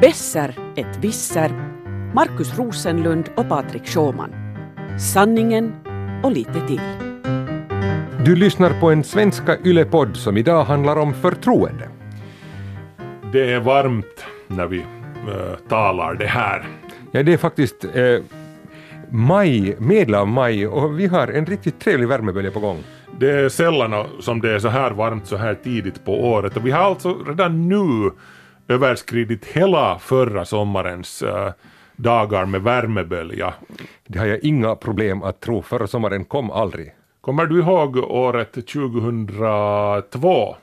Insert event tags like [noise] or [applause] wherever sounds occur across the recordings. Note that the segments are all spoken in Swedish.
Besser ett visser. Markus Rosenlund och Patrik Sjåman. Sanningen och lite till. Du lyssnar på en svenska yllepodd som idag handlar om förtroende. Det är varmt när vi äh, talar det här. Ja, det är faktiskt eh, maj, medel av maj och vi har en riktigt trevlig värmebölja på gång. Det är sällan som det är så här varmt så här tidigt på året och vi har alltså redan nu överskridit hela förra sommarens äh, dagar med värmebölja. Det har jag inga problem att tro, förra sommaren kom aldrig. Kommer du ihåg året 2002?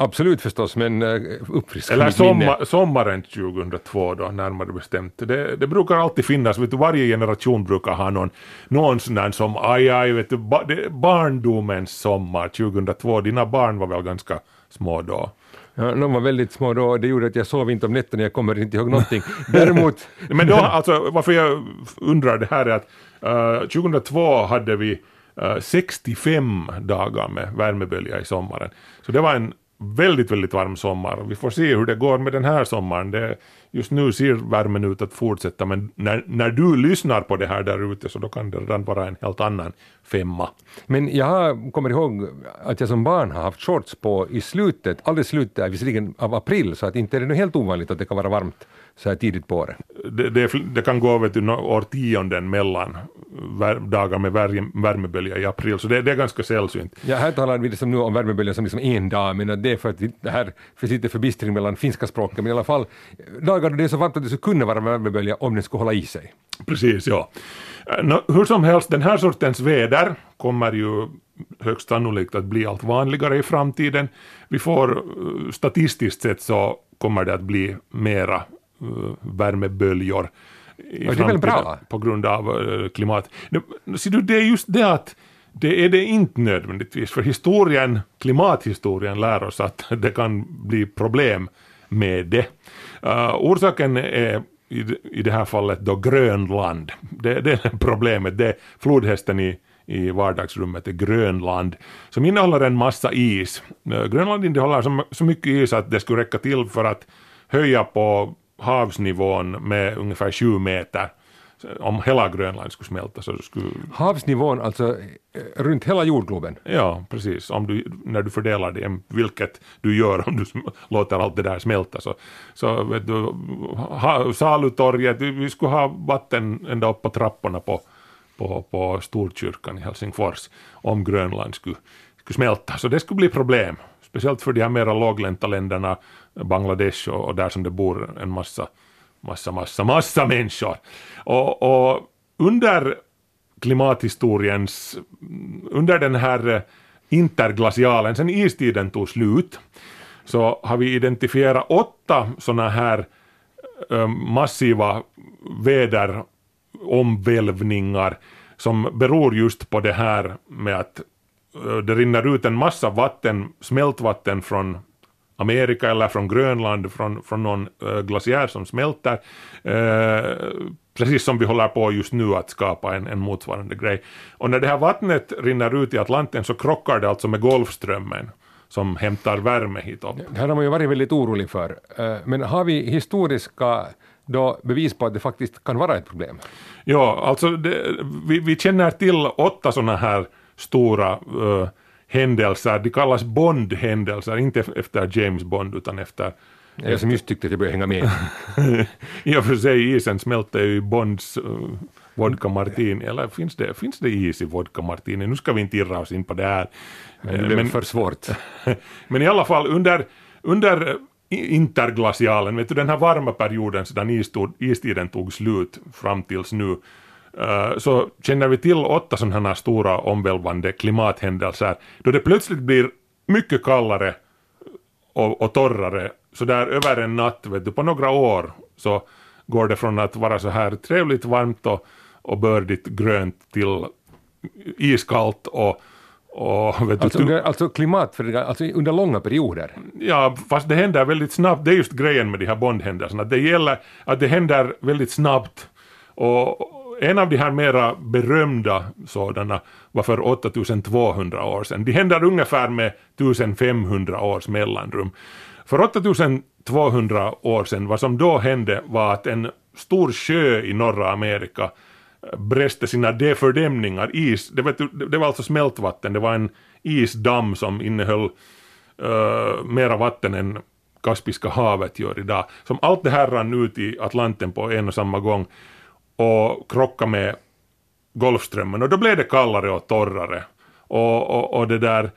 Absolut förstås, men uh, uppfriska Eller sommar, sommaren 2002 då, närmare bestämt. Det, det brukar alltid finnas, vet du, varje generation brukar ha någon, någon sån där som, aj, aj, vet du, ba, det, barndomens sommar 2002. Dina barn var väl ganska små då? Ja, de var väldigt små då och det gjorde att jag sov inte om nätterna, jag kommer inte ihåg någonting. [laughs] Däremot... Men då, alltså, varför jag undrar det här är att uh, 2002 hade vi uh, 65 dagar med värmebölja i sommaren. Så det var en väldigt, väldigt varm sommar. Vi får se hur det går med den här sommaren. Det, just nu ser värmen ut att fortsätta, men när, när du lyssnar på det här där ute så då kan det redan vara en helt annan femma. Men jag kommer ihåg att jag som barn har haft shorts på i slutet, alldeles slutet visserligen av april, så att inte är det helt ovanligt att det kan vara varmt så här tidigt på året. Det, det, det kan gå vet du, årtionden mellan dagar med värme, värmebölja i april, så det, det är ganska sällsynt. Ja, här talar vi liksom nu om värmeböljan som liksom en dag, men det är för att det här finns lite förbistring mellan finska språken, men i alla fall dagar då det är så varmt att det skulle kunna vara värmebölja om den skulle hålla i sig. Precis, ja. Eh, nå, hur som helst, den här sortens väder kommer ju högst sannolikt att bli allt vanligare i framtiden. Vi får eh, statistiskt sett så kommer det att bli mera värmeböljor i det är väl bra. på grund av eh, klimat. Ser du, det är just det att det är det inte nödvändigtvis, för historien, klimathistorien lär oss att [laughs] det kan bli problem med det. Uh, orsaken är i, i det här fallet då Grönland. Det, det är [laughs] problemet, det är flodhästen i, i vardagsrummet är Grönland, som innehåller en massa is. Grönland innehåller så, så mycket is att det skulle räcka till för att höja på havsnivån med ungefär 7 meter. Om hela Grönland skulle smälta så skulle Havsnivån alltså eh, runt hela jordgloben. Ja, precis. Om du, när du fördelar det, vilket du gör om du låter allt det där smälta. Så, så vet du, ha, salutorget, vi skulle ha vatten ända upp på trapporna på, på, på Storkyrkan i Helsingfors om Grönland skulle, skulle smälta. Så det skulle bli problem. Speciellt för de här mera låglänta länderna, Bangladesh och, och där som det bor en massa, massa, massa, massa människor. Och, och under klimathistoriens, under den här eh, interglacialen, sen istiden tog slut, så har vi identifierat åtta sådana här eh, massiva väderomvälvningar som beror just på det här med att det rinner ut en massa vatten, smältvatten från Amerika eller från Grönland, från, från någon uh, glaciär som smälter. Eh, precis som vi håller på just nu att skapa en, en motsvarande grej. Och när det här vattnet rinner ut i Atlanten så krockar det alltså med Golfströmmen som hämtar värme hit upp. Det här har man ju varit väldigt orolig för. Eh, Men har vi historiska då bevis på att det faktiskt kan vara ett problem? Ja, alltså det, vi, vi känner till åtta sådana här stora eh, händelser. De kallas Bond-händelser, inte efter James Bond utan efter Jag som just tyckte att jag började hänga med. [laughs] I och för sig isen smälter ju i Bonds uh, vodka martini, eller finns det, finns det is i vodka martini? Nu ska vi inte irra oss in på det här. Det Eh, blev för svårt. [laughs] men i alla fall under, under i- interglacialen, vet du den här varma perioden sedan istiden tog slut fram tills nu, eh, så känner vi till åtta sådana här stora omvälvande klimathändelser då det plötsligt blir mycket kallare och, och torrare så där över en natt, vet du, på några år så går det från att vara så här trevligt varmt och, och bördigt grönt till iskallt och, och vet du, Alltså, under, alltså klimatförändringar, alltså under långa perioder. Ja, fast det händer väldigt snabbt. Det är just grejen med de här Bondhändelserna. Det gäller att det händer väldigt snabbt. Och en av de här mera berömda sådana var för 8200 år sedan. De händer ungefär med 1500 års mellanrum. För 8200 år sedan, vad som då hände var att en stor sjö i norra Amerika eh, bräste sina defördämningar, is, det, vet du, det var alltså smältvatten, det var en isdamm som innehöll uh, mera vatten än Kaspiska havet gör idag. Som allt det här rann ut i Atlanten på en och samma gång och krockade med Golfströmmen och då blev det kallare och torrare. Och, och, och det där,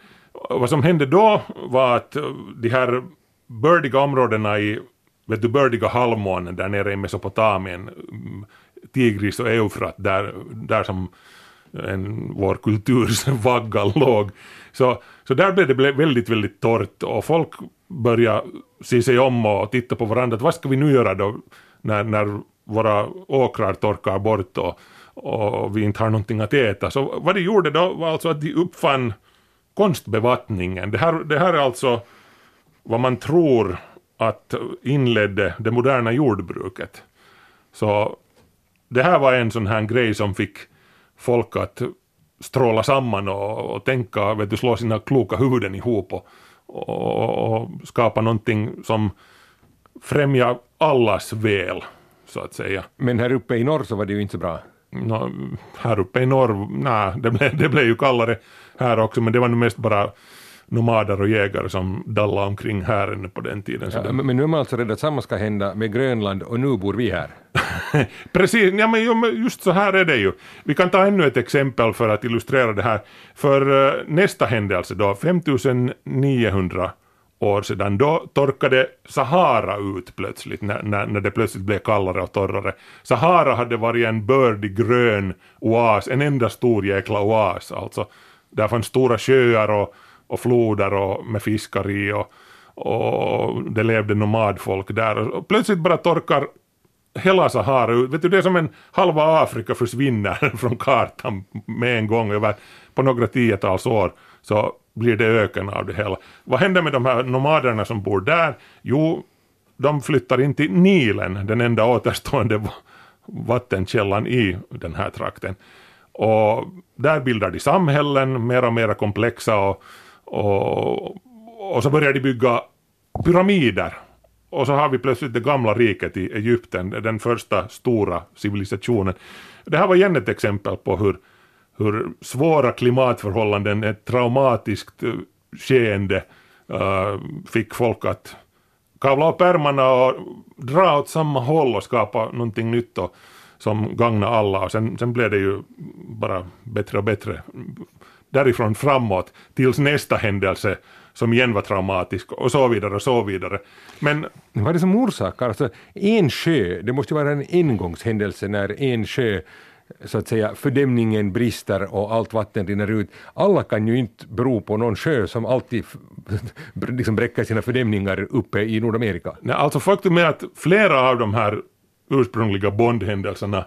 vad som hände då var att de här bördiga områdena i, vet du, bördiga halvmånen där nere i Mesopotamien, Tigris och Eufrat, där, där som en, vår kulturs [laughs] vagga låg. Så, så där blev det väldigt, väldigt torrt och folk började se sig om och titta på varandra. Vad ska vi nu göra då när, när våra åkrar torkar bort och, och vi inte har någonting att äta? Så vad de gjorde då var alltså att de uppfann konstbevattningen. Det här, det här är alltså vad man tror att inledde det moderna jordbruket. Så det här var en sån här grej som fick folk att stråla samman och, och tänka, vet du, slå sina kloka huvuden ihop och, och, och skapa någonting som främjar allas väl, så att säga. Men här uppe i norr så var det ju inte så bra. No, här uppe i norr, nej, det blev, det blev ju kallare här också, men det var nog mest bara nomader och jägare som dallade omkring här ännu på den tiden. Ja, men nu är man alltså rädd att samma ska hända med Grönland och nu bor vi här. [laughs] Precis, ja, men just så här är det ju. Vi kan ta ännu ett exempel för att illustrera det här. För uh, nästa händelse då, 5900 år sedan, då torkade Sahara ut plötsligt, när, när, när det plötsligt blev kallare och torrare. Sahara hade varit en bördig grön oas, en enda stor jäkla oas alltså. Där fanns stora sjöar och och floder och med fiskar i och, och det levde nomadfolk där. Och plötsligt bara torkar hela Sahara ut. Vet du, det är som en halva Afrika försvinner [laughs] från kartan med en gång över på några tiotals år så blir det öken av det hela. Vad händer med de här nomaderna som bor där? Jo, de flyttar in till Nilen, den enda återstående vattenkällan i den här trakten. Och där bildar de samhällen, mer och mer komplexa och och, och så börjar de bygga pyramider. Och så har vi plötsligt det gamla riket i Egypten, den första stora civilisationen. Det här var igen ett exempel på hur, hur svåra klimatförhållanden, ett traumatiskt eh, skeende eh, fick folk att kavla upp ärmarna och dra åt samma håll och skapa någonting nytt och, som gagnade alla. Och sen, sen blev det ju bara bättre och bättre därifrån framåt tills nästa händelse som igen var traumatisk och så vidare och så vidare. Men vad är det som orsakar, alltså en sjö, det måste vara en engångshändelse när en sjö så att säga fördämningen brister och allt vatten rinner ut. Alla kan ju inte bero på någon sjö som alltid [laughs] liksom bräcker sina fördämningar uppe i Nordamerika. Nej, alltså faktum är att flera av de här ursprungliga Bondhändelserna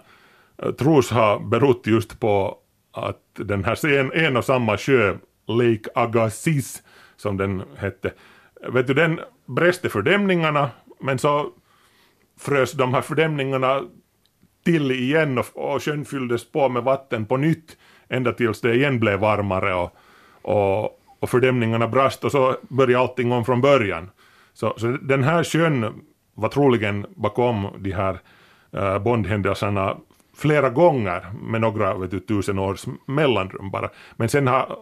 eh, tros ha berott just på att den här en, en och samma sjö, Lake Agassiz som den hette, vet du den bräste fördämningarna men så frös de här fördämningarna till igen och, och sjön fylldes på med vatten på nytt ända tills det igen blev varmare och, och, och fördämningarna brast och så började allting om från början. Så, så den här sjön var troligen bakom de här uh, bondhändelserna flera gånger med några vet du, tusen års mellanrum bara. Men sen har,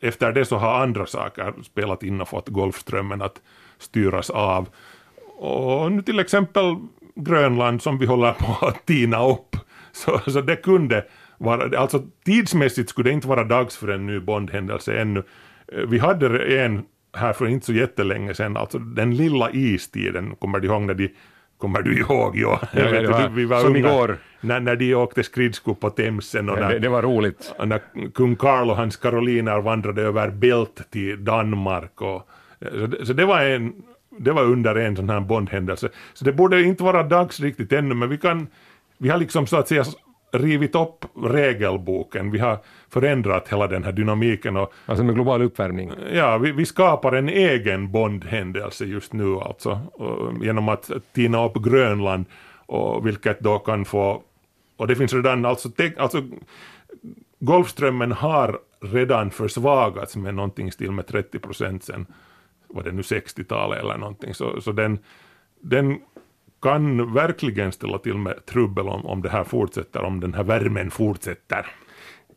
efter det så har andra saker spelat in och fått Golfströmmen att styras av. Och nu till exempel Grönland som vi håller på att tina upp. Så, så det kunde vara, alltså tidsmässigt skulle det inte vara dags för en ny Bondhändelse ännu. Vi hade en här för inte så jättelänge sedan, alltså den lilla istiden, kommer du ihåg när de Kommer du ihåg? Ja, ja vet, var, vi var som unga, igår. När, när de åkte skridskor på Themsen. Och ja, när, det, det, var roligt. När kung Karl och hans karoliner vandrade över Bält till Danmark. Och, så, så det var en det var under en sån här Bondhändelse. Så det borde inte vara dags riktigt ännu, men vi kan, vi har liksom så att säga rivit upp regelboken, vi har förändrat hela den här dynamiken. Och, alltså med global uppvärmning? Ja, vi, vi skapar en egen Bondhändelse just nu alltså, och, genom att tina upp Grönland, och, vilket då kan få, och det finns redan, alltså, te, alltså Golfströmmen har redan försvagats med någonting stil med 30 procent sen, var det nu 60-talet eller någonting. Så, så den, den kan verkligen ställa till med trubbel om, om det här fortsätter, om den här värmen fortsätter.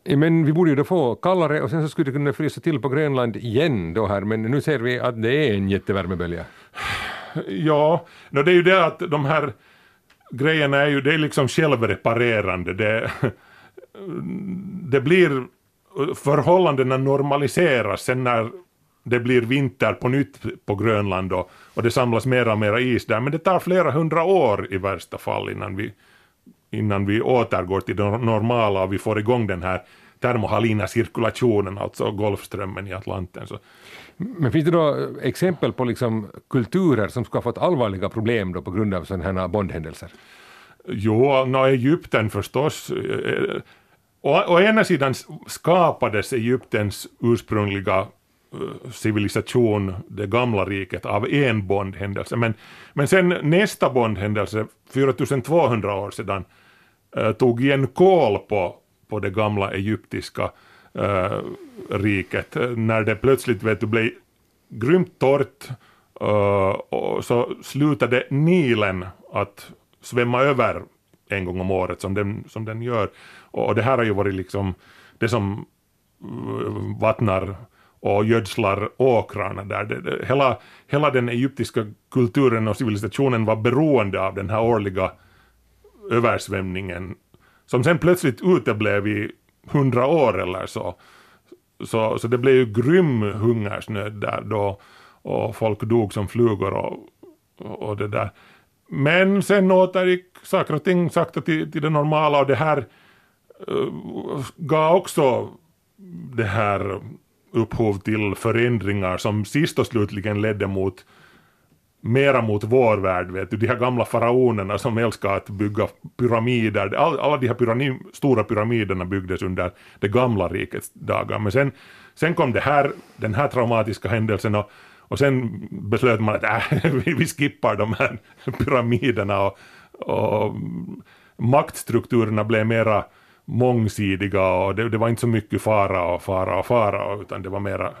Men vi borde ju då få kallare och sen så skulle det kunna frysa till på Grönland igen då här, men nu ser vi att det är en jättevärmebölja. [sighs] Ja, no, det är ju det att de här grejerna är ju, det är liksom självreparerande. Det, [laughs] det blir, förhållandena normaliseras sen när det blir vinter på nytt på Grönland och, och det samlas mera och mera is där. Men det tar flera hundra år i värsta fall innan vi, innan vi återgår till det normala och vi får igång den här termohalina cirkulationen, alltså Golfströmmen i Atlanten. Så. Men finns det då exempel på liksom kulturer som ska ha fått allvarliga problem då på grund av sådana här bondhändelser? Jo, no, Egypten förstås. Å, å ena sidan skapades Egyptens ursprungliga Eh, civilisation, det gamla riket, av en bondhändelse. Men, men sen nästa bondhändelse, 4200 år sedan, eh, tog igen kol på, på det gamla egyptiska eh, riket, när det plötsligt vet du, blev grymt torrt eh, och så slutade Nilen att svämma över en gång om året som den, som den gör. Och, och det här har ju varit liksom det som eh, vattnar och gödslar åkrarna där. Det, det, hela, hela den egyptiska kulturen och civilisationen var beroende av den här årliga översvämningen som sen plötsligt uteblev i hundra år eller så. Så, så det blev ju grym hungersnöd där då och folk dog som flugor och, och det där. Men sen återgick saker och ting sakta till, till det normala och det här uh, gav också det här upphov till förändringar som sist och slutligen ledde mot mera mot vår värld, vet du, de här gamla faraonerna som älskar att bygga pyramider, all, alla de här pyramid, stora pyramiderna byggdes under det gamla rikets dagar, men sen, sen kom det här, den här traumatiska händelsen och, och sen beslöt man att äh, [laughs] vi, skippar de här pyramiderna och, och maktstrukturerna blev mera mångsidiga och det, det, var inte så mycket fara och fara och fara utan det var mera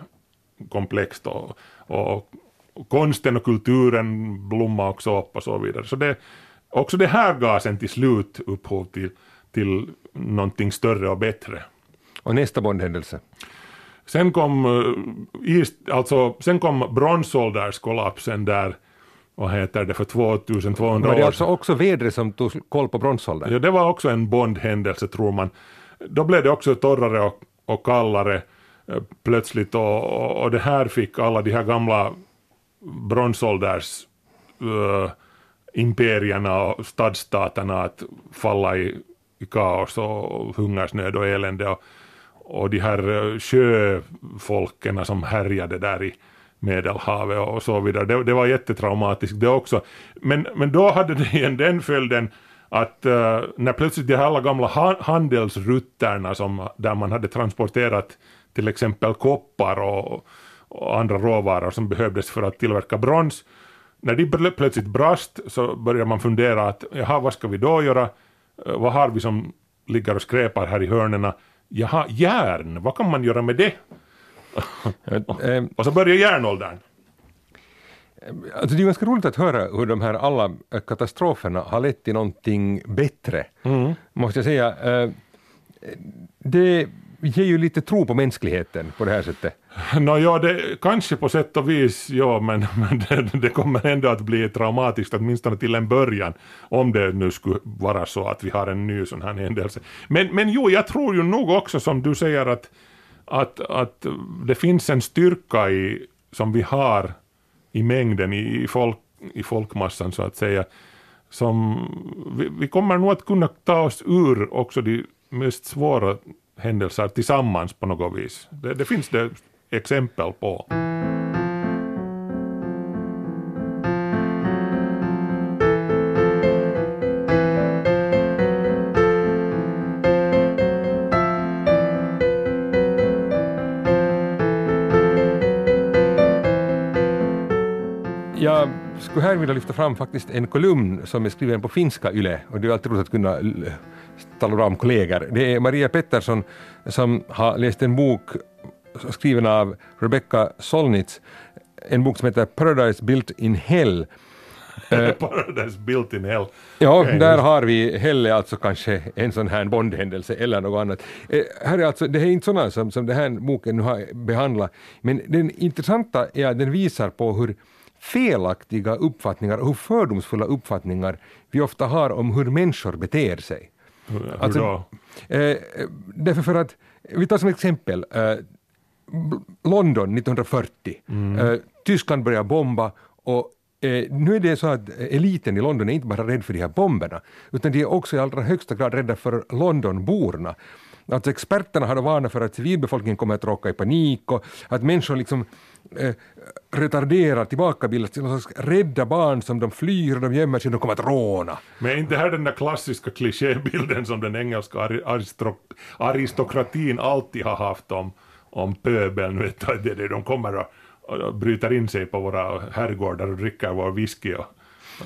komplext och, och, och konsten och kulturen blommade också upp och så vidare. Så det, också det här gav sen till slut upphov till, till någonting större och bättre. Och nästa Bondhändelse? Sen kom, eh, alltså, sen kom bronsålderskollapsen där vad heter det, för 2200 år Var det alltså också vädret som tog koll på bronsåldern? Ja, det var också en Bondhändelse tror man. Då blev det också torrare och, och kallare eh, plötsligt och, och, det här fick alla de här gamla bronsålders uh, imperierna och stadsstaterna att falla i, i kaos och hungersnöd och elände och, och de här uh, sjöfolken som härjade där i Medelhavet och så vidare. Det, det var jättetraumatiskt det också. Men, men då hade det igen den följden att uh, när plötsligt de här alla gamla ha handelsrutterna som, där man hade transporterat till exempel koppar och, och andra råvaror som behövdes för att tillverka brons, när de plötsligt brast så började man fundera att jaha, vad ska vi då göra? Uh, vad har vi som ligger och skräpar här i hörnerna? Jaha, järn, vad kan man göra med det? [laughs] Eh, och så börjar järnåldern. Alltså det är ganska roligt att höra hur de här alla katastroferna har lett till någonting bättre, mm. måste jag säga. Eh, det ger ju lite tro på mänskligheten på det här sättet. [laughs] No, ja, det, kanske på sätt och vis, ja, men, [laughs] men det, det, kommer ändå att bli traumatiskt, åtminstone till en början, om det nu skulle vara så att vi har en ny sån här händelse. Men, men jo, jag tror ju nog också som du säger att att, att det finns en styrka i, som vi har i mängden, i, folk, i folkmassan så att säga, som vi, vi kommer nog att kunna ta oss ur också de mest svåra händelser tillsammans på något vis. Det, det finns det exempel på. Skulle här vilja lyfta fram faktiskt en kolumn som är skriven på finska YLE och det är alltid roligt att kunna tala bra om kollegor. Det är Maria Pettersson som har läst en bok skriven av Rebecca Solnitz en bok som heter Paradise Built in Hell. [laughs] Paradise built in hell. Ja, Okej, där just- har vi Hell är alltså kanske en sån här Bondhändelse eller något annat. Eh, här är alltså, det är inte sådana som, som den här boken nu har behandlat, men den intressanta är att den visar på hur felaktiga uppfattningar och hur fördomsfulla uppfattningar vi ofta har om hur människor beter sig. Hur Alltså, då? Eh, därför för att, vi tar som exempel, eh, London 1940. Eh, Tyskland börjar bomba och eh, nu är det så att eliten i London är inte bara rädd för de här bomberna, utan de är också i allra högsta grad rädda för Londonborna. Alltså experterna har varnat för att civilbefolkningen kommer att råka i panik och att människor liksom eh, retarderar, tillbakabildas till någon slags rädda barn som de flyr och de gömmer sig, de kommer att råna. Men är inte här den där klassiska klichébilden som den engelska aristokratin alltid har haft om, om pöbeln, vet du, det, det, de kommer och, och bryter in sig på våra herrgårdar och dricker vår whisky och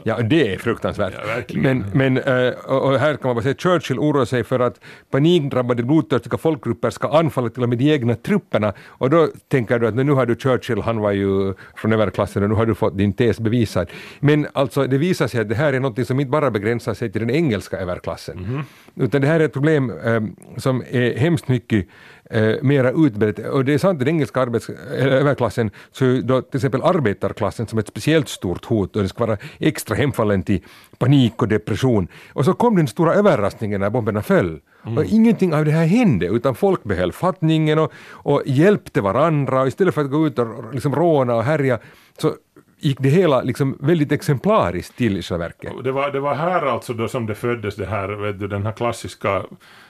Ja, det är fruktansvärt. Ja, men men eh, och här kan man bara säga att Churchill oroar sig för att panikdrabbade blodtörstiga folkgrupper ska anfalla till och med de egna trupperna. Och då tänker du att nu har du Churchill, han var ju från överklassen och nu har du fått din tes bevisad. Men alltså det visar sig att det här är något som inte bara begränsar sig till den engelska överklassen. Utan det här är ett problem eh, som är hemskt mycket eh, mera utbrett. Och det är sant, den engelska arbets, äh, överklassen, så då till exempel arbetarklassen som ett speciellt stort hot och det ska vara extra hemfallen till panik och depression. Och så kom den stora överraskningen när bomberna föll. Och ingenting av det här hände, utan folk behöll fattningen och, och hjälpte varandra. Och istället för att gå ut och liksom råna och härja så gick det hela liksom väldigt exemplariskt till i själva verket. Det var, det var här alltså då som det föddes det här, vet du, den här klassiska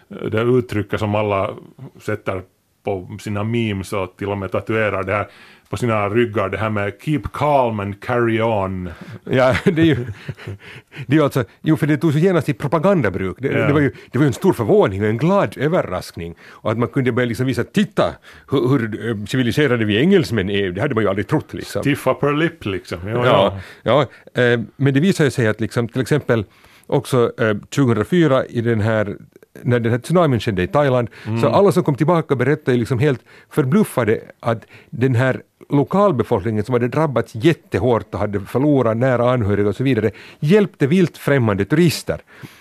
eh, det uttrycket som alla sätter på sina memes och till och med tatuerar det här på sina ryggar, det här med keep calm and carry on. Ja, det är ju, det är ju alltså, jo för det tog så genast i propagandabruk. Det, Ja. det, var ju, det var ju en stor förvåning och en glad överraskning. Och att man kunde börja liksom visa, titta hur, hur eh, civiliserade vi engelsmän är, det hade man ju aldrig trott liksom. Tiffa per lip liksom. Ja, Ja, ja. ja, eh, men det visar ju sig att liksom, till exempel också eh, 2004 i den här när den här tsunamin skedde i Thailand, så alla som kom tillbaka berättade liksom helt förbluffade att den här lokalbefolkningen som hade drabbats jättehårt och hade förlorat nära anhöriga och så vidare, hjälpte vilt främmande turister.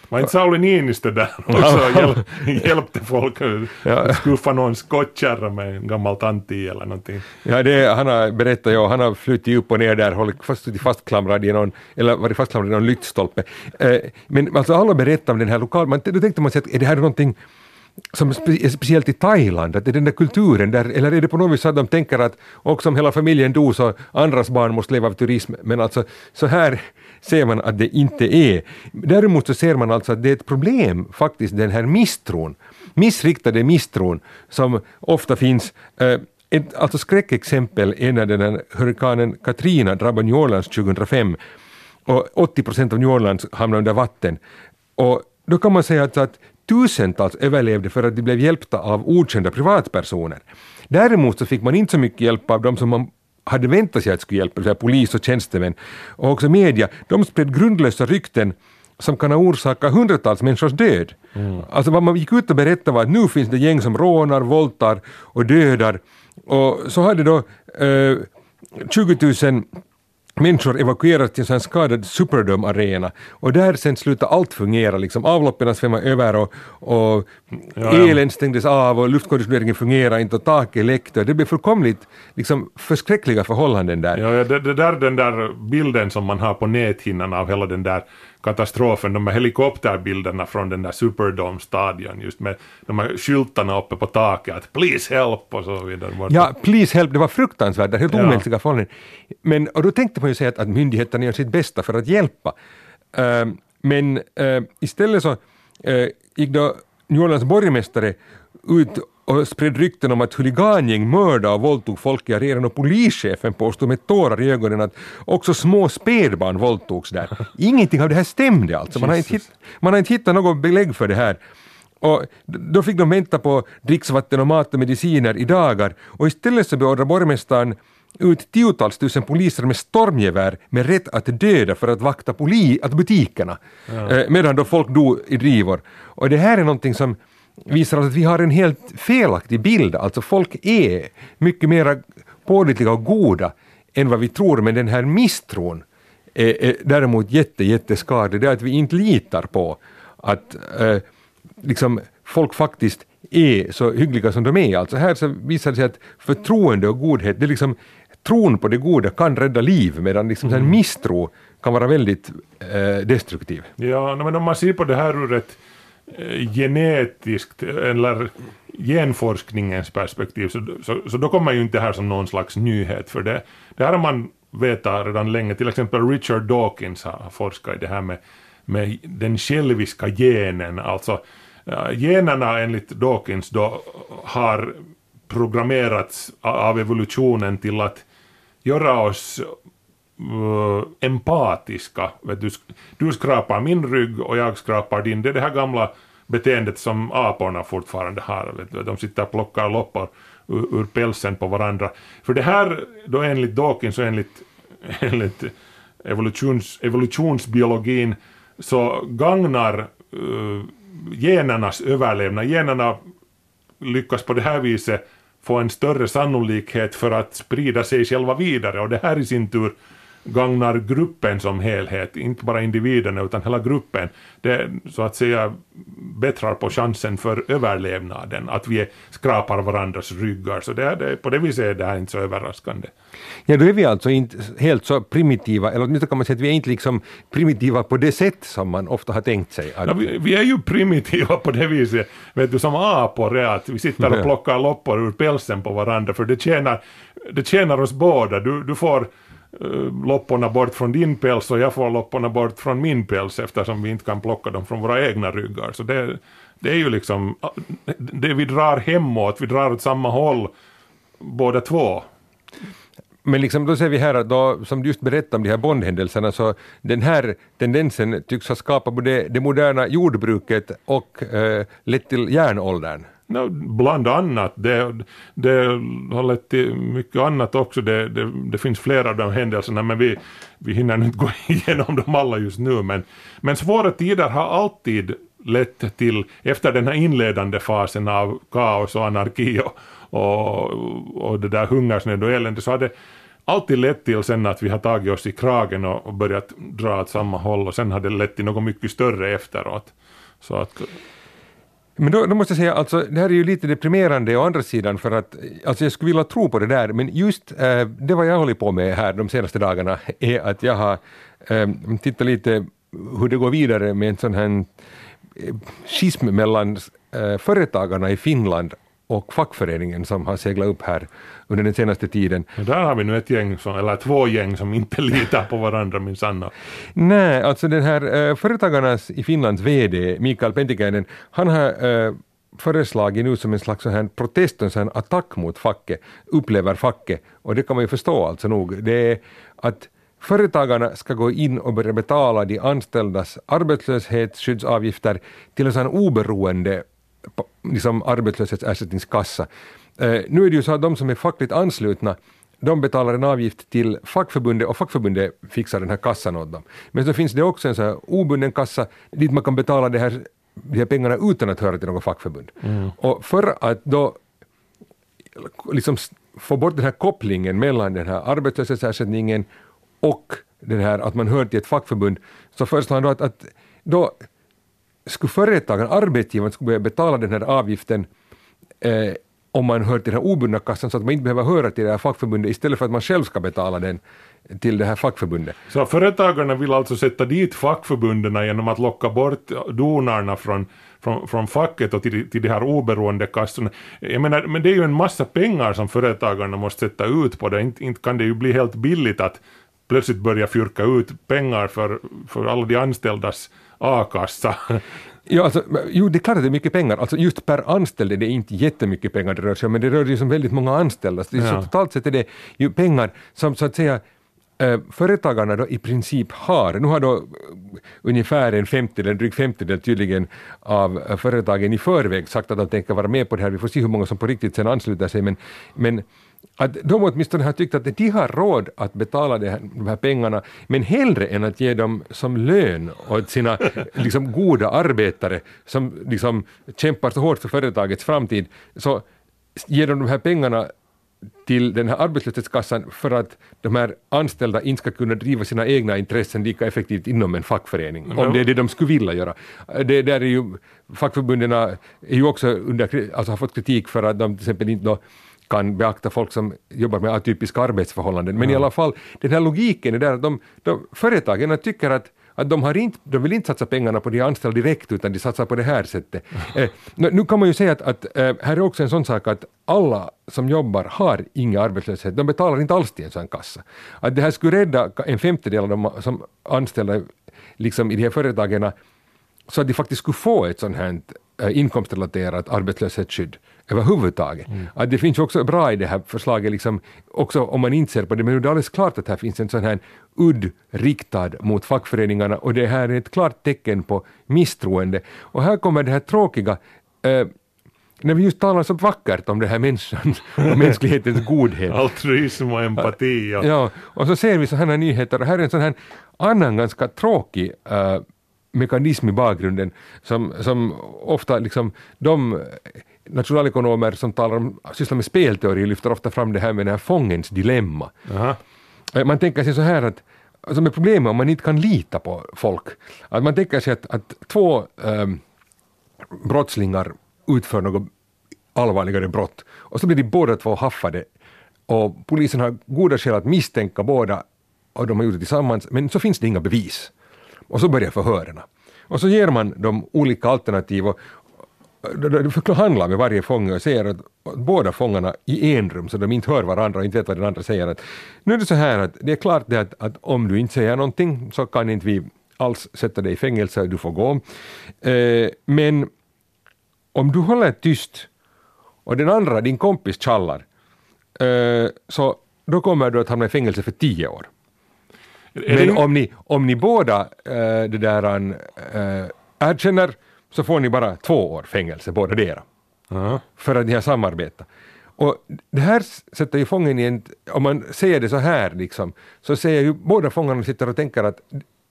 Var inte Sauli Niinistö där [laughs] också och hjäl, hjälpte folk Ja. skuffa någon skottkärra med en gammal tant i eller någonting. Ja, det, han har berättat, ja, han har flutit upp och ner där, hållit fast, fastklamrad i någon, eller varit fastklamrad i någon lyktstolpe. Eh, men alltså alla berättar om den här lokal, man, då tänkte man sig att är det här någonting som spe, speciellt i Thailand, att det är den där kulturen där, eller är det på något vis så att de tänker att också om hela familjen dog så andras barn måste leva av turism, men alltså så här ser man att det inte är. Däremot så ser man alltså att det är ett problem faktiskt, den här misstron, missriktade misstron som ofta finns eh, ett alltså skräckexempel är när den här hurrikanen Katrina drabbade New Orleans 2005 och 80 procent av New Orleans hamnade under vatten. Och då kan man säga att, att tusentals överlevde för att de blev hjälpta av okända privatpersoner. Däremot så fick man inte så mycket hjälp av de som man hade väntat sig att skulle hjälpa, det vill säga polis och tjänstemän. Och också media, de spred grundlösa rykten som kan ha orsakat hundratals människors död. Alltså vad man gick ut och berättade var att nu finns det gäng som rånar, våldtar och dödar. Och så hade då eh, 20 000 människor evakuerats till en sån skadad Superdome-arena. Och där sen slutade allt fungera, liksom. Avloppen svämmade över och, och Ja, elen stängdes av och luftkonditioneringen fungerade inte och taket läckte det blev fullkomligt liksom, förskräckliga förhållanden där. Ja, ja, det, det där den där bilden som man har på näthinnan av hela den där katastrofen, de här helikopterbilderna från den där Superdome-stadion just med de här skyltarna uppe på taket att “Please help” och så vidare. Ja, please help, det var fruktansvärt, det helt Ja. omänskliga förhållanden. Men, och då tänkte man ju säga att, att myndigheterna gör sitt bästa för att hjälpa. Ehm, men eh, istället så eh, gick då New Orleans borgmästare ut och spred rykten om att huligangäng mördade och våldtog folk i arenan och polischefen påstod med tårar i ögonen att också små spädbarn våldtogs där. [laughs] Ingenting av det här stämde alltså. Man har inte, hitt, man har inte hittat något belägg för det här. Och då fick de vänta på dricksvatten och mat och mediciner i dagar och istället så beordrar borgmästaren ut tiotals tusen poliser med stormgevär med rätt att döda för att vakta poli, att butikerna, eh, medan då folk dog i drivor. Och det här är någonting som visar att vi har en helt felaktig bild, alltså folk är mycket mer pålitliga och goda än vad vi tror, men den här misstron är, är däremot jätte, jätteskadlig. Det är att vi inte litar på att eh, liksom, folk faktiskt är så hyggliga som de är. Alltså här så visar det sig att förtroende och godhet, det är liksom tron på det goda kan rädda liv, medan liksom mm. misstro kan vara väldigt eh, destruktiv. Ja, men om man ser på det här ur ett Eh, genetiskt eller genforskningens perspektiv så, så, så, då kommer ju inte det här som någon slags nyhet för det, det här har man vetat redan länge, till exempel Richard Dawkins har forskat i det här med, med den själviska genen, alltså eh, generna enligt Dawkins då har programmerats av evolutionen till att göra oss Eh, empatiska. Du, du skrapar min rygg och jag skrapar din. Det är det här gamla beteendet som aporna fortfarande har. Du. De sitter och plockar loppar ur, ur pälsen på varandra. För det här, då enligt Dawkins och enligt, [laughs] enligt evolutions, evolutionsbiologin, så gagnar uh, genernas överlevnad. Generna lyckas på det här viset få en större sannolikhet för att sprida sig själva vidare och det här i sin tur gagnar gruppen som helhet, inte bara individerna utan hela gruppen. Det så att säga bättrar på chansen för överlevnaden, att vi skrapar varandras ryggar. Så det är, det, på det viset är det här inte så överraskande. Ja, då är vi alltså inte helt så primitiva, eller åtminstone kan man säga att vi är inte liksom primitiva på det sätt som man ofta har tänkt sig. Att... Ja, vi, vi, är ju primitiva på det viset, vet du, som apor är att vi sitter och plockar loppor ur pälsen på varandra, för det tjänar, det tjänar oss båda. Du, du får Eh, lopporna bort från din päls och jag får lopporna bort från min päls eftersom vi inte kan plocka dem från våra egna ryggar. Så det, det är ju liksom, ah, det vi drar hemåt, vi drar åt samma håll båda två. Men liksom då ser vi här att då, som du just berättade om de här Bondhändelserna, så den här tendensen tycks ha skapat både det moderna jordbruket och eh, lett till järnåldern. No, bland annat. Det, det har lett till mycket annat också. Det, det, det, finns flera av de händelserna men vi, vi hinner inte gå [laughs] igenom dem alla just nu. Men, men svåra tider har alltid lett till, efter den här inledande fasen av kaos och anarki och, och, och det där hungersnöd och elände, så har det alltid lett till sen att vi har tagit oss i kragen och, och börjat dra åt samma håll och sen har det lett till något mycket större efteråt. Så att men då, då, måste jag säga, alltså, det här är ju lite deprimerande å andra sidan för att alltså, jag skulle vilja tro på det där, men just eh, det vad jag håller på med här de senaste dagarna [laughs] är att jag har eh, tittat lite hur det går vidare med en sån här eh, schism mellan eh, företagarna i Finland och fackföreningen som har seglat upp här under den senaste tiden. Ja, där har vi nu ett gäng, som, eller två gäng som inte [laughs] litar på varandra minsann. Nej, alltså den här äh, företagarnas i Finlands VD Mikael Pentikäinen, han har äh, föreslagit nu som en slags sån här protest, en sån attack mot facket, upplever facket, och det kan man ju förstå alltså nog, det är att Företagarna ska gå in och börja betala de anställdas arbetslöshetsskyddsavgifter till en sån oberoende liksom arbetslöshetsersättningskassa. Eh, nu är det ju så att de som är fackligt anslutna de betalar en avgift till fackförbundet och fackförbundet fixar den här kassan åt dem. Men så finns det också en så här obunden kassa dit man kan betala det här, de här pengarna utan att höra till något fackförbund. Mm. Och för att då liksom få bort den här kopplingen mellan den här arbetslöshetsersättningen och den här att man hör till ett fackförbund så föreslår han då att, att då skulle företagen, arbetsgivaren, skulle börja betala den här avgiften eh, om man hör till den här obundna kassan så att man inte behöver höra till det här fackförbundet istället för att man själv ska betala den till det här fackförbundet. Så företagarna vill alltså sätta dit fackförbunden genom att locka bort donarna från, från, från facket och till, till de här oberoende kassorna. Jag menar, men det är ju en massa pengar som företagarna måste sätta ut på det. Inte, inte kan det ju bli helt billigt att plötsligt börja fyrka ut pengar för, för alla de anställdas a-kassa. Ja, alltså, jo, det är klart att det är mycket pengar. Alltså just per anställd är det inte jättemycket pengar det rör sig om, men det rör sig om väldigt många anställda. Så, ja. så totalt sett är det ju pengar som så att säga eh, företagarna då i princip har, nu har då ungefär en femtedel, en dryg femtedel tydligen av eh, företagen i förväg sagt att de tänker vara med på det här, vi får se hur många som på riktigt sen ansluter sig, men, men att de åtminstone har tyckt att de har råd att betala de här, de här pengarna, men hellre än att ge dem som lön åt sina [laughs] liksom, goda arbetare som liksom, kämpar så hårt för företagets framtid, så ger de de här pengarna till den här arbetslöshetskassan för att de här anställda inte ska kunna driva sina egna intressen lika effektivt inom en fackförening, om det är det de skulle vilja göra. Det där är ju, fackförbunden är ju också under, alltså har fått kritik för att de till exempel inte då kan beakta folk som jobbar med atypiska arbetsförhållanden. Men i alla fall, den här logiken är där att de, de, företagen tycker att att de, har inte, de vill inte satsa pengarna på de anställda direkt utan de satsar på det här sättet. [laughs] Eh, nu kan man ju säga att, att eh, här är också en sån sak att alla som jobbar har inga arbetslöshet, de betalar inte alls till en sån kassa. Att det här skulle rädda en femtedel av de som anställda liksom i de här företagen så att de faktiskt skulle få ett sånt här eh, inkomstrelaterat arbetslöshetsskydd överhuvudtaget. Mm. Att det finns också bra i det här förslaget, liksom, också om man inte ser på det, men det är alldeles klart att här finns en sån här udd riktad mot fackföreningarna och det här är ett klart tecken på misstroende. Och här kommer det här tråkiga eh, när vi just talar så vackert om det här människan [laughs] och mänsklighetens godhet. Altruism och empati. Ja. ja, och så ser vi sådana här nyheter och här är en sån här annan ganska tråkig uh, mekanism i bakgrunden som, som ofta liksom de nationalekonomer som talar om, sysslar med spelteori lyfter ofta fram det här med den här fångens dilemma. Aha. Eh, man tänker sig så här att alltså med problemet om man inte kan lita på folk, att man tänker sig att, att två ähm, brottslingar utför något allvarligare brott och så blir de båda två haffade och polisen har goda skäl att misstänka båda och de har gjort det tillsammans men så finns det inga bevis. Och så börjar förhören. Och så ger man dem olika alternativ och, du förhandlar med varje fånge och säger att båda fångarna i en rum så de inte hör varandra och inte vet vad den andra säger. Att, nu är det så här att det är klart det att, att om du inte säger någonting så kan inte vi alls sätta dig i fängelse, och du får gå. Eh, men om du håller tyst och den andra, din kompis, tjallar, eh, så då kommer du att hamna i fängelse för tio år. Men om ni, om ni båda äh, det där, äh, erkänner så får ni bara två år fängelse båda dera. Uh-huh. För att ni har samarbetat. Och det här sätter ju fången i en, om man säger det så här liksom, så säger ju båda fångarna sitter och tänker att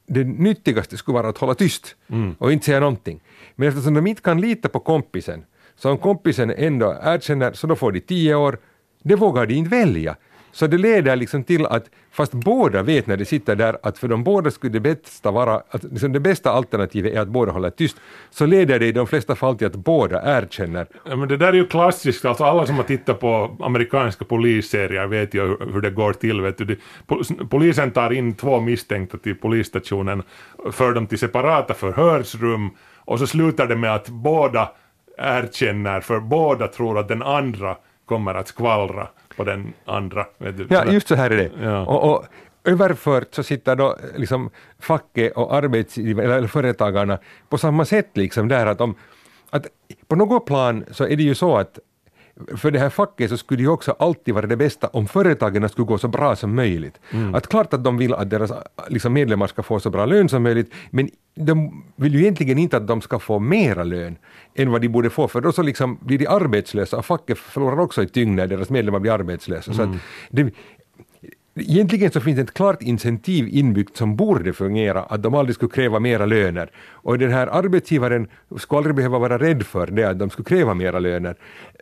det nyttigaste skulle vara att hålla tyst mm. och inte säga någonting. Men eftersom de inte kan lita på kompisen, så om kompisen ändå erkänner så då får de tio år, det vågar de inte välja. Så det leder liksom till att, fast båda vet när de sitter där, att för de båda skulle det bästa vara, att liksom det bästa alternativet är att båda håller tyst, så leder det i de flesta fall till att båda erkänner. Ja, men det där är ju klassiskt, alltså alla som har tittat på amerikanska polisserier vet ju hur det går till. Vet du. Polisen tar in två misstänkta till polisstationen, för dem till separata förhörsrum, och så slutar det med att båda erkänner, för båda tror att den andra kommer att skvallra på den andra. ja, just så här är det. Ja. Och, och överfört så sitter då liksom facket och arbetsgivare eller företagarna på samma sätt liksom där att om att på något plan så är det ju så att för det här facket så skulle ju också alltid vara det bästa om företagen skulle gå så bra som möjligt. Mm. Att klart att de vill att deras liksom, medlemmar ska få så bra lön som möjligt, men de vill ju egentligen inte att de ska få mera lön än vad de borde få, för då så liksom blir de arbetslösa och facket förlorar också i tyngd när deras medlemmar blir arbetslösa. Mm. Så det, Egentligen så finns det ett klart incentiv inbyggt som borde fungera, att de aldrig skulle kräva mera löner. Och den här arbetsgivaren skulle aldrig behöva vara rädd för det, att de skulle kräva mera löner.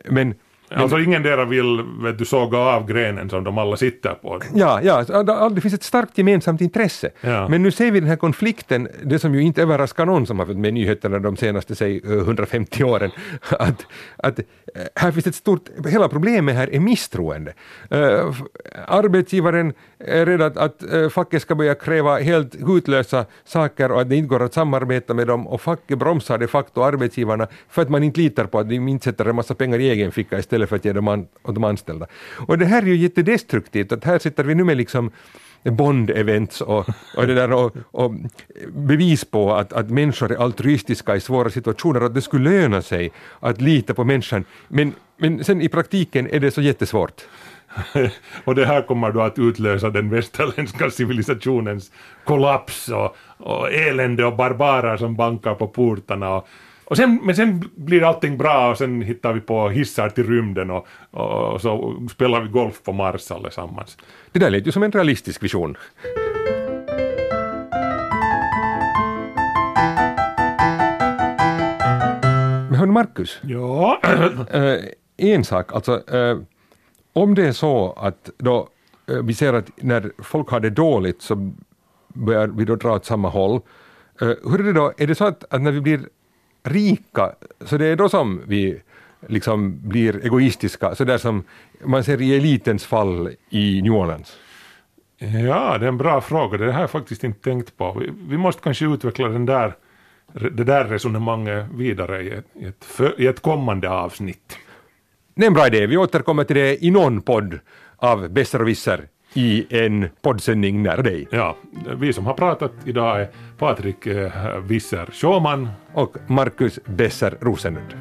Men Alltså ingen dera vill vet du, såga av grenen som de alla sitter på. Ja, ja det finns ett starkt gemensamt intresse. Ja. Men nu ser vi den här konflikten, det som ju inte överraskar någon som har följt med nyheterna de senaste säg, 150 åren, [laughs] att, att eh, här finns ett stort, hela problemet här är misstroende. Uh, arbetsgivaren är rädd att, att facket ska börja kräva helt hutlösa saker och att det inte går att samarbeta med dem och facket bromsar de facto arbetsgivarna för att man inte litar på att de inte sätter en massa pengar i egen ficka istället istället för att ge dem an, åt de anställda. Och det här är ju jättedestruktivt, att här sitter vi nu med liksom Bond-events och, och, det där och, och, bevis på att, att människor är altruistiska i svåra situationer, att det skulle löna sig att lita på människan. Men, men sen i praktiken är det så jättesvårt. [laughs] och det här kommer då att utlösa den västerländska civilisationens kollaps och, och elände och barbarer som bankar på portarna och och sen, men sen blir allting bra och sen hittar vi på hissar till rymden och, och, så spelar vi golf på Mars allesammans. Det där lät ju som en realistisk vision. Men hörni Marcus. Ja? äh, [clears throat] en sak, alltså äh, om det är så att då, eh, vi ser att när folk har det dåligt så börjar vi då dra åt samma håll. Hur är det då, är det så att, att när vi blir rika, så det är då som vi liksom blir egoistiska, så där som man ser i elitens fall i New Orleans? Ja, det är en bra fråga. Det har jag faktiskt inte tänkt på. Vi, vi måste kanske utveckla den där, det där resonemanget vidare i ett, i ett, för, i ett kommande avsnitt. Det är en bra idé. Vi återkommer till det i någon podd av Besser och Visser i en poddsändning nära dig. Ja, vi som har pratat idag är Patrik eh, Visser Sjåman Och Marcus Besser Rosenlund.